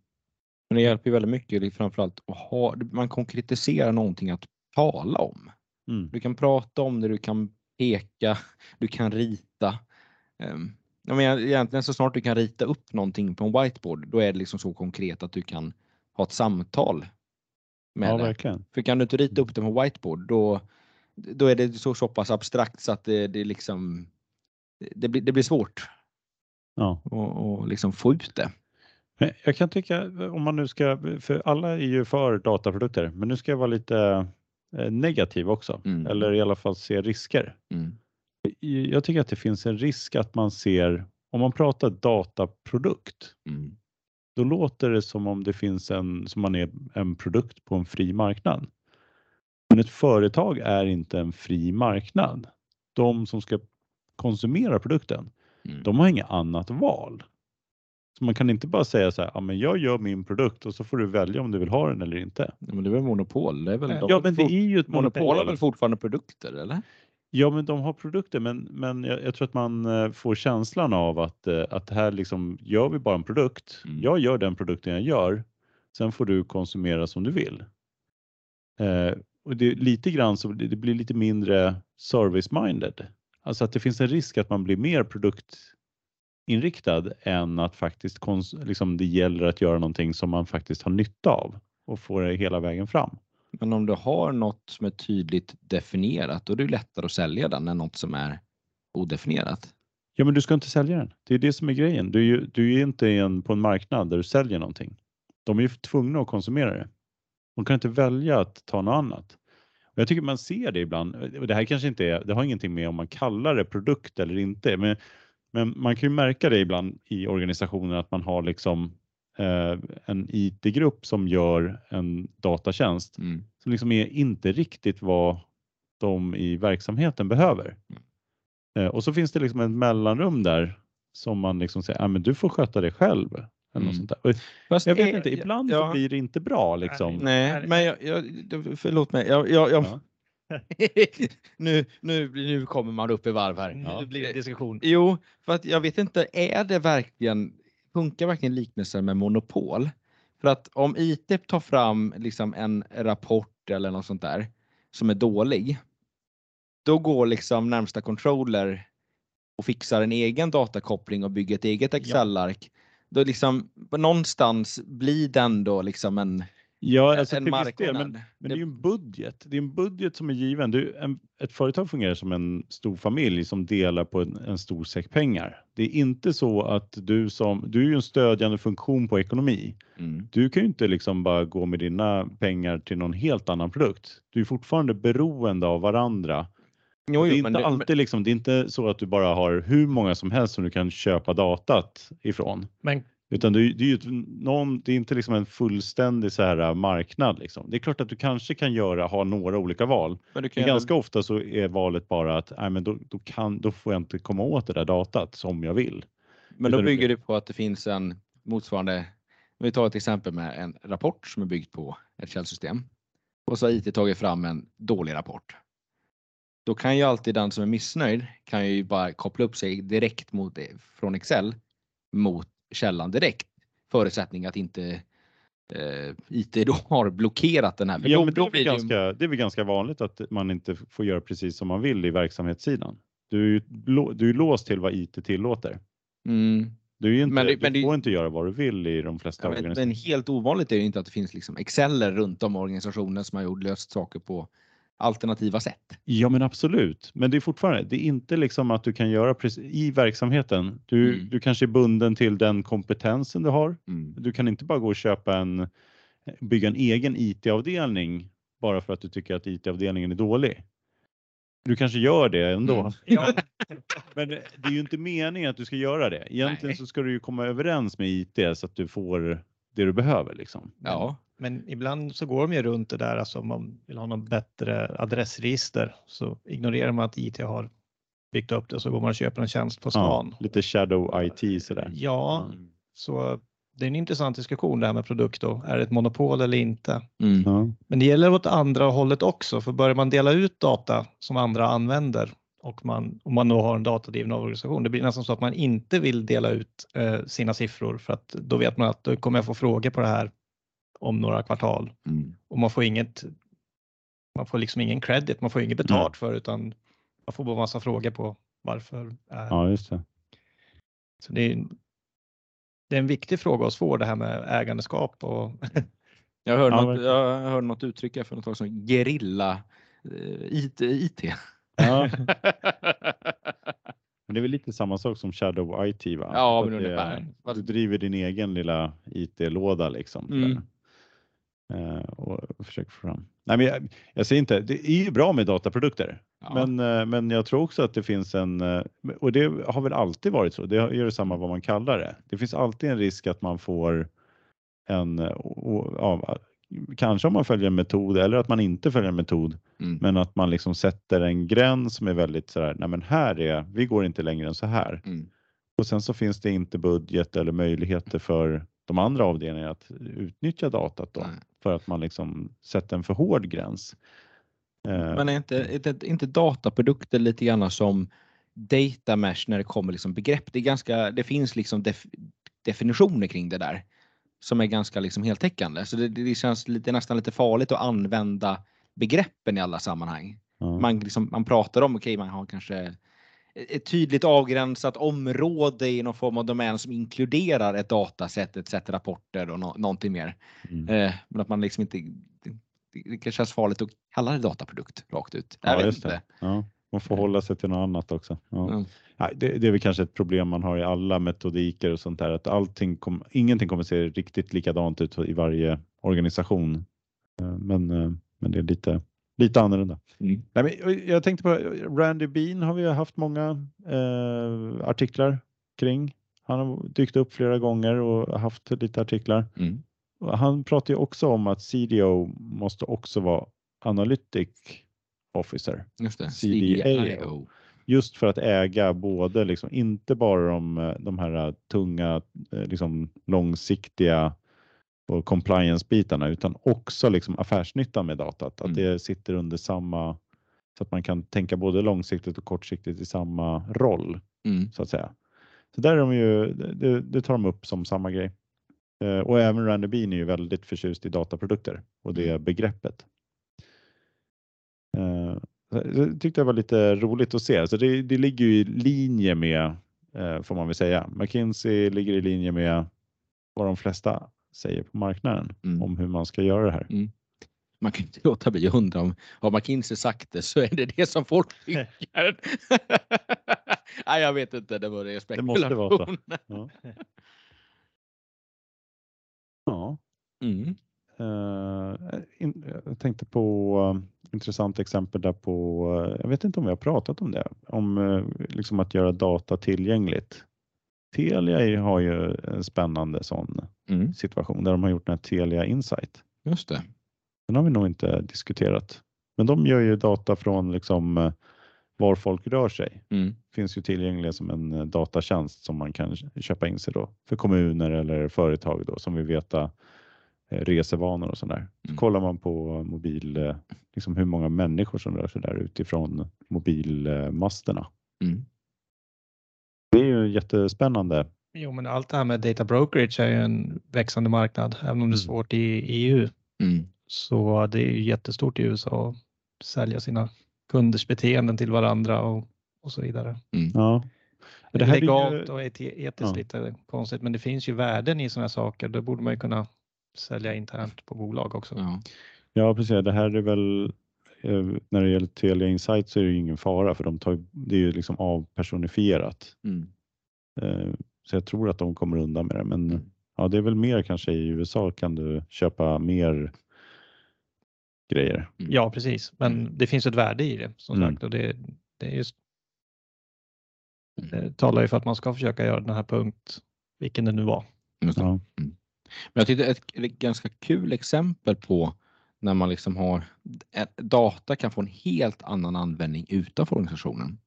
Men det hjälper ju väldigt mycket, framförallt att ha, man konkretiserar någonting att tala om.
Mm.
Du kan prata om det, du kan peka, du kan rita. Ehm, ja, men egentligen så snart du kan rita upp någonting på en whiteboard, då är det liksom så konkret att du kan ha ett samtal med
Ja,
det.
verkligen.
För kan du inte rita upp det på whiteboard då, då är det så, så pass abstrakt så att det, det liksom det blir, det blir svårt
Ja.
att, att liksom få ut det.
Jag kan tycka om man nu ska, för alla är ju för dataprodukter, men nu ska jag vara lite eh, negativ också,
Mm.
eller i alla fall se risker.
Mm.
Jag tycker att det finns en risk att man ser, om man pratar dataprodukt,
Mm.
Då låter det som om det finns en, som man är en produkt på en fri marknad. Men ett företag är inte en fri marknad. De som ska konsumera produkten,
Mm.
de har inget annat val. Så man kan inte bara säga så här, ja men jag gör min produkt och så får du välja om du vill ha den eller inte.
Ja, men det är väl monopol? Det är väl,
Ja men det är ju ett
monopol
monopol.
har väl fortfarande produkter eller?
Ja men de har produkter men, men jag, jag tror att man eh, får känslan av att, eh, att här liksom gör vi bara en produkt.
Mm.
Jag gör den produkten jag gör. Sen får du konsumera som du vill. Eh, och det är lite grann så det blir lite mindre service-minded. Alltså att det finns en risk att man blir mer produktinriktad än att faktiskt liksom det gäller att göra någonting som man faktiskt har nytta av och får det hela vägen fram.
Men om du har något som är tydligt definierat då är det lättare att sälja den än något som är odefinierat.
Ja, men du ska inte sälja den. Det är det som är grejen. Du är ju du är inte en, på en marknad där du säljer någonting. De är ju tvungna att konsumera det. De kan inte välja att ta något annat. Och jag tycker man ser det ibland. Och det här kanske inte är, det har ingenting med om man kallar det produkt eller inte. Men, men man kan ju märka det ibland i organisationer att man har liksom en IT-grupp som gör en datatjänst
Mm.
som liksom är inte riktigt vad de i verksamheten behöver. Eh, och så finns det liksom ett mellanrum där som man liksom säger, ah, men du får sköta det själv. Eller
Mm.
något sånt där. Och
Fast
jag vet
är-
inte, ibland
ja.
så blir det inte bra liksom.
Nej, men jag, jag, förlåt mig. Jag, jag, jag,
Ja. [LAUGHS]
nu, nu, nu kommer man upp i varv här.
Nu blir det diskussion.
Jo, för att jag vet inte, är det verkligen, funkar verkligen liknelsen med monopol? För att om IT tar fram liksom en rapport eller något sånt där som är dålig, då går liksom närmsta controller och fixar en egen datakoppling och bygger ett eget Excel-ark. Då liksom någonstans blir den då liksom en,
Ja, alltså
en
till viss del, men, men det är ju en budget. Det är en budget som är given. Du, en, ett företag fungerar som en stor familj som delar på en, en stor säck pengar. Det är inte så att du som, du är ju en stödjande funktion på ekonomi.
Mm.
Du kan ju inte liksom bara gå med dina pengar till någon helt annan produkt. Du är fortfarande beroende av varandra.
Jo,
det är
jo,
inte
men det-
alltid liksom, det är inte så att du bara har hur många som helst som du kan köpa datat ifrån.
Men
Utan det, är- det är ju någon, det är inte liksom en fullständig så här äh, marknad liksom. Det är klart att du kanske kan göra, ha några olika val.
men
Men ganska ofta så är valet bara att nej, men då, då, kan, då får jag inte komma åt det där datat som jag vill.
Men då bygger det på att det finns en motsvarande, vi tar ett exempel med en rapport som är byggd på ett källsystem. Och så har IT tagit fram en dålig rapport. Då kan ju alltid den som är missnöjd kan ju bara koppla upp sig direkt mot från Excel mot källan direkt. Förutsättning att inte eh, IT då [LAUGHS] har blockerat den här. För
Ja, men det, är
blir det ju,
ganska, det är väl ganska vanligt att man inte får göra precis som man vill i verksamhetssidan. Du du är låst till vad IT tillåter.
mm,
Du, inte,
Men det-
du
men det-
får inte göra vad du vill i de flesta organisationer.
men helt ovanligt är det inte att det finns liksom Exceler runt om organisationen som har gjort löst saker på alternativa sätt.
Ja men absolut, men det är fortfarande, det är inte liksom att du kan göra precis i verksamheten. Du,
Mm.
du kanske är bunden till den kompetensen du har.
Mm.
Du kan inte bara gå och köpa en, bygga en egen IT-avdelning bara för att du tycker att IT-avdelningen är dålig. Du kanske gör det ändå.
Mm. [LAUGHS]
Ja,
Men det det är ju inte meningen att du ska göra det. Egentligen
Nej.
så ska du ju komma överens med IT så att du får det du behöver liksom.
Ja,
men ibland så går de ju runt det där, alltså om man vill ha någon bättre adressregister så ignorerar man att IT har byggt upp det så går man och köper en tjänst på
Ja,
stan.
lite shadow IT sådär.
Ja,
Mm.
så det är en intressant diskussion det här med produkt då. Är det ett monopol eller inte?
mm.
Ja.
Men det gäller åt andra hållet också, för börjar man dela ut data som andra använder och man, om man då har en datadriven organisation, det blir nästan så att man inte vill dela ut eh, sina siffror för att då vet man att då kommer jag få frågor på det här om några kvartal
Mm.
och man får inget. Man får liksom ingen credit, man får inget betalt för utan man får bara massa frågor på varför. Är.
ja, just det.
Så det, är, det är en viktig fråga att få det här med ägandeskap och [LAUGHS]
Jag hörde,
Ja,
något, jag hörde något uttryck här för något tag sedan, gerilla eh, IT. IT.
Ja. [LAUGHS] Men det är väl lite samma sak som Shadow IT va?
Ja,
Att
men ungefär.
Du driver din egen lilla IT-låda liksom.
Mm.
sådär. Eh, och försöker få fram. Nej, men jag, jag säger inte, det är ju bra med dataprodukter.
Ja.
Men, eh, men jag tror också att det finns en, eh, och det har väl alltid varit så, det gör detsamma vad man kallar det. Det finns alltid en risk att man får en, ja, kanske om man följer en metod eller att man inte följer en metod,
Mm.
men att man liksom sätter en gräns som är väldigt sådär, nej men här är, vi går inte längre än så här.
Mm.
Och sen så finns det inte budget eller möjligheter för de andra avdelningarna att utnyttja datat då
Nej.
för att man liksom sätter en för hård gräns. Eh,
Men är inte, är inte, inte dataprodukter lite grann som data mesh när det kommer liksom begrepp? Det, är ganska, det finns liksom def, definitioner kring det där som är ganska liksom heltäckande. Så det, det känns lite, nästan lite farligt att använda begreppen i alla sammanhang.
ja.
Man, liksom, man pratar om, okej man har kanske ett tydligt avgränsat område i någon form av domän som inkluderar ett datasätt, ett sätt rapporter och nå någonting mer.
Mm.
Eh, men att man liksom inte, det, det kanske känns farligt att kalla det dataprodukt rakt ut. Jag
Ja,
vet inte.
det. Ja, man får hålla sig till något annat också. Ja. Nej, det, det är väl kanske ett problem man har i alla metodiker och sånt där, att allting kom, ingenting kommer se riktigt likadant ut i varje organisation. Eh, Men, eh, men det är lite, lite annorlunda.
Mm.
Nej, men jag tänkte på Randy Bean har vi haft många eh, artiklar kring. Han har dykt upp flera gånger och haft lite artiklar.
Mm.
Han pratar ju också om att CDO måste också vara Analytic Officer.
Just det. CDIO.
Just för att äga både, liksom, inte bara de, eh, de här eh, tunga, eh, liksom, långsiktiga och compliance-bitarna utan också liksom affärsnyttan med datat. Att
Mm.
det sitter under samma, så att man kan tänka både långsiktigt och kortsiktigt i samma roll
Mm.
så att säga. Så där är de ju, det, det tar de upp som samma grej. Eh, och även Randy Bean är ju väldigt förtjust i dataprodukter och det begreppet. Eh, det tyckte jag var lite roligt att se. Så det, det ligger ju i linje med, eh, får man väl säga. McKinsey ligger i linje med vad de flesta säger på marknaden
Mm.
om hur man ska göra det här.
Man kan inte låta bli att undra om har McKinsey sagt det så är det det som folk [LAUGHS] tycker. [LAUGHS] Nej, jag vet inte. Det var det
Det måste vara så.
spekulation.
Ja. ja.
Mm.
Eh, in, jag tänkte på uh, intressant exempel där på, eh, jag vet inte om vi har pratat om det, om eh, liksom att göra data tillgängligt. Telia har ju en spännande sån
Mm.
situation där de har gjort den här Telia Insight.
Just det.
Den har vi nog inte diskuterat. Men de gör ju data från liksom eh, var folk rör sig.
Mm.
Finns ju tillgängliga som en eh, datatjänst som man kan köpa in sig då för kommuner eller företag då som vill veta eh, resevanor och sådär. Så
Mm.
kollar man på mobil, eh, liksom hur många människor som rör sig där utifrån mobilmasterna.
Mm.
Det är ju jättespännande.
Jo, men allt det här med data brokerage är ju en växande marknad, även om det är
Mm.
svårt i EU.
Mm.
Så det är ju jättestort i USA att sälja sina kunders beteenden till varandra och, och så vidare.
Ja.
Det,
här är ju-
legalt och et- etiskt
Ja.
lite konstigt, men det finns ju värden i sådana saker. Då borde man ju kunna sälja internt på bolag också.
Ja.
Ja, precis. Det här är väl eh, när det gäller Telia Insight så är det ju ingen fara för de tar, det är ju liksom avpersonifierat.
Mm.
Eh, så jag tror att de kommer undan med det. Men
Mm.
ja, det är väl mer kanske i USA kan du köpa mer grejer.
Ja, precis. Men
Mm.
det finns ett värde i det som
Mm.
sagt och det, det är just
Mm.
det talar ju för att man ska försöka göra den här punkt, vilken det nu var.
Det. Men jag tyckte ett, ganska kul exempel på när man liksom har data kan få en helt annan användning utanför organisationen.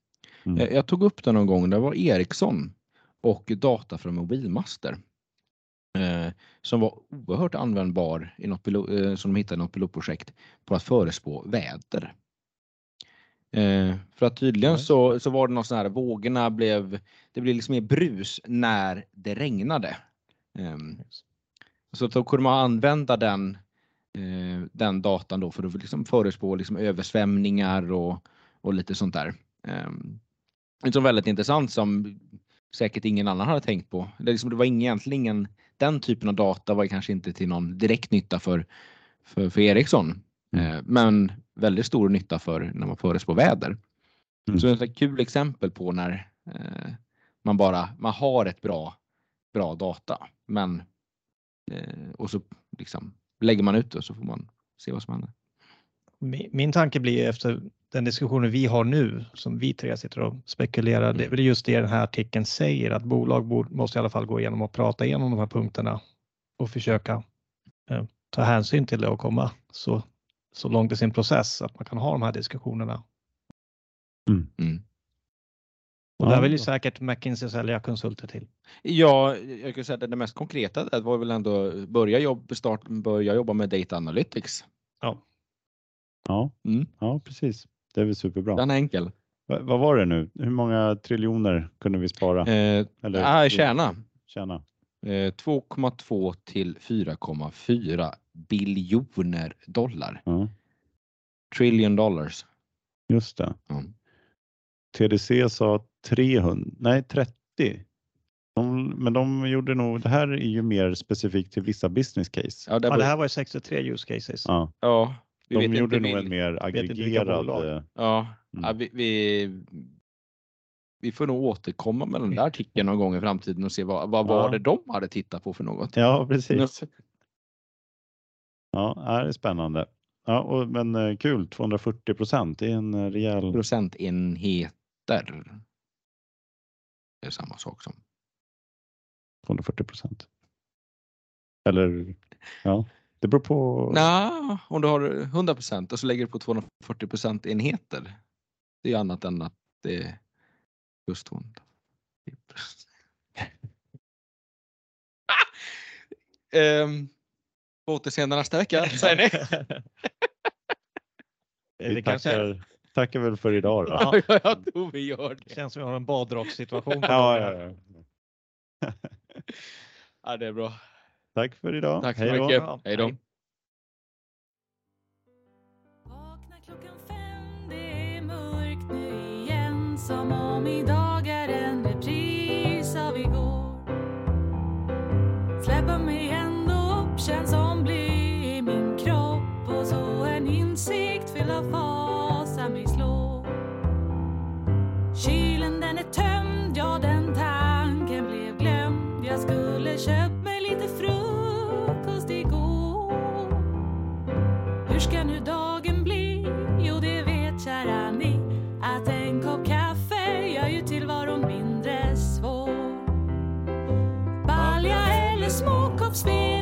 Mm.
Jag, jag tog upp det någon gång, det var Ericsson och data från mobilmaster. Eh, som var oerhört användbar i något eh, som de hittade i något pilotprojekt på att förespå väder. Eh, för att tydligen
Oj.
så, så var det någon sån här, vågorna blev, det blev liksom mer brus när det regnade. Ehm, så då kunde man använda den, eh, den datan då för att liksom förespå liksom översvämningar och, och lite sånt där. Det var väldigt intressant som säkert ingen annan hade tänkt på. Det, liksom, det var egentligen ingen, den typen av data var kanske inte till någon direkt nytta för, för, för Ericsson.
Mm.
Eh, men väldigt stor nytta för när man förespår väder.
Mm.
Så det är ett kul exempel på när eh, man bara man har ett bra, bra data. Men eh, och så liksom lägger man ut det och så får man se vad som händer.
Min, min tanke blir efter den diskussionen vi har nu som vi tre sitter och spekulerar. Det är
Mm.
väl just det den här artikeln säger att bolag borde, måste i alla fall gå igenom och prata igenom de här punkterna och försöka eh, ta hänsyn till det och komma så, så långt i sin process att man kan ha de här diskussionerna.
Mm.
Och där vill ju säkert McKinsey sälja konsulter till.
Ja, jag kan säga att det mest konkreta det var väl ändå börja, jobb, start, börja jobba med data analytics.
Ja,
Ja,
Mm.
ja, precis. Det är väl superbra.
Den är enkel.
Va- vad var det nu? Hur många triljoner kunde vi spara?
Eh,
Eller
äh, tjäna.
tjäna?
Eh, 2,2 till 4,4 biljoner dollar.
Ja,
Trillion dollars.
just det.
Ja.
TDC sa 300, nej 30. De, men de gjorde nog, det här är ju mer specifikt till vissa business case.
Ja, det
ja
var,
det här var ju 63 use cases.
Ja,
ja, vi
de
vet
gjorde
inte
nog
vil-
en mer aggregerad. eh,
Ja,
Mm.
ja vi, vi, vi får nog återkomma med den där artikeln någon gång i framtiden och se vad, vad var det de hade tittat på för något.
Ja, precis. [LAUGHS] Ja, det är spännande. Ja, och, men eh, kul, 240 procent. Det är en eh, rejäl...
Procentenheter. Är samma sak som.
240 procent. Eller ja, det beror på.
Nej, om du har 100 procent och så lägger du på 240 procentenheter. Det är annat än att det är plus 200. um, på återseende nästa vecka, säger ni? [LAUGHS]
Vi tackar, tackar väl för idag då. [LAUGHS]
Ja.
Ja, jag tror vi gör det.
känns som vi har en badrockssituation.
Ja, ja, ja. [LAUGHS]
Ja, det är bra.
Tack för idag.
Tack så
Hej då.
mycket.
Ja,
Hej då.
Vakna klockan fem, det är mörkt nu igen Som om idag mindre svår.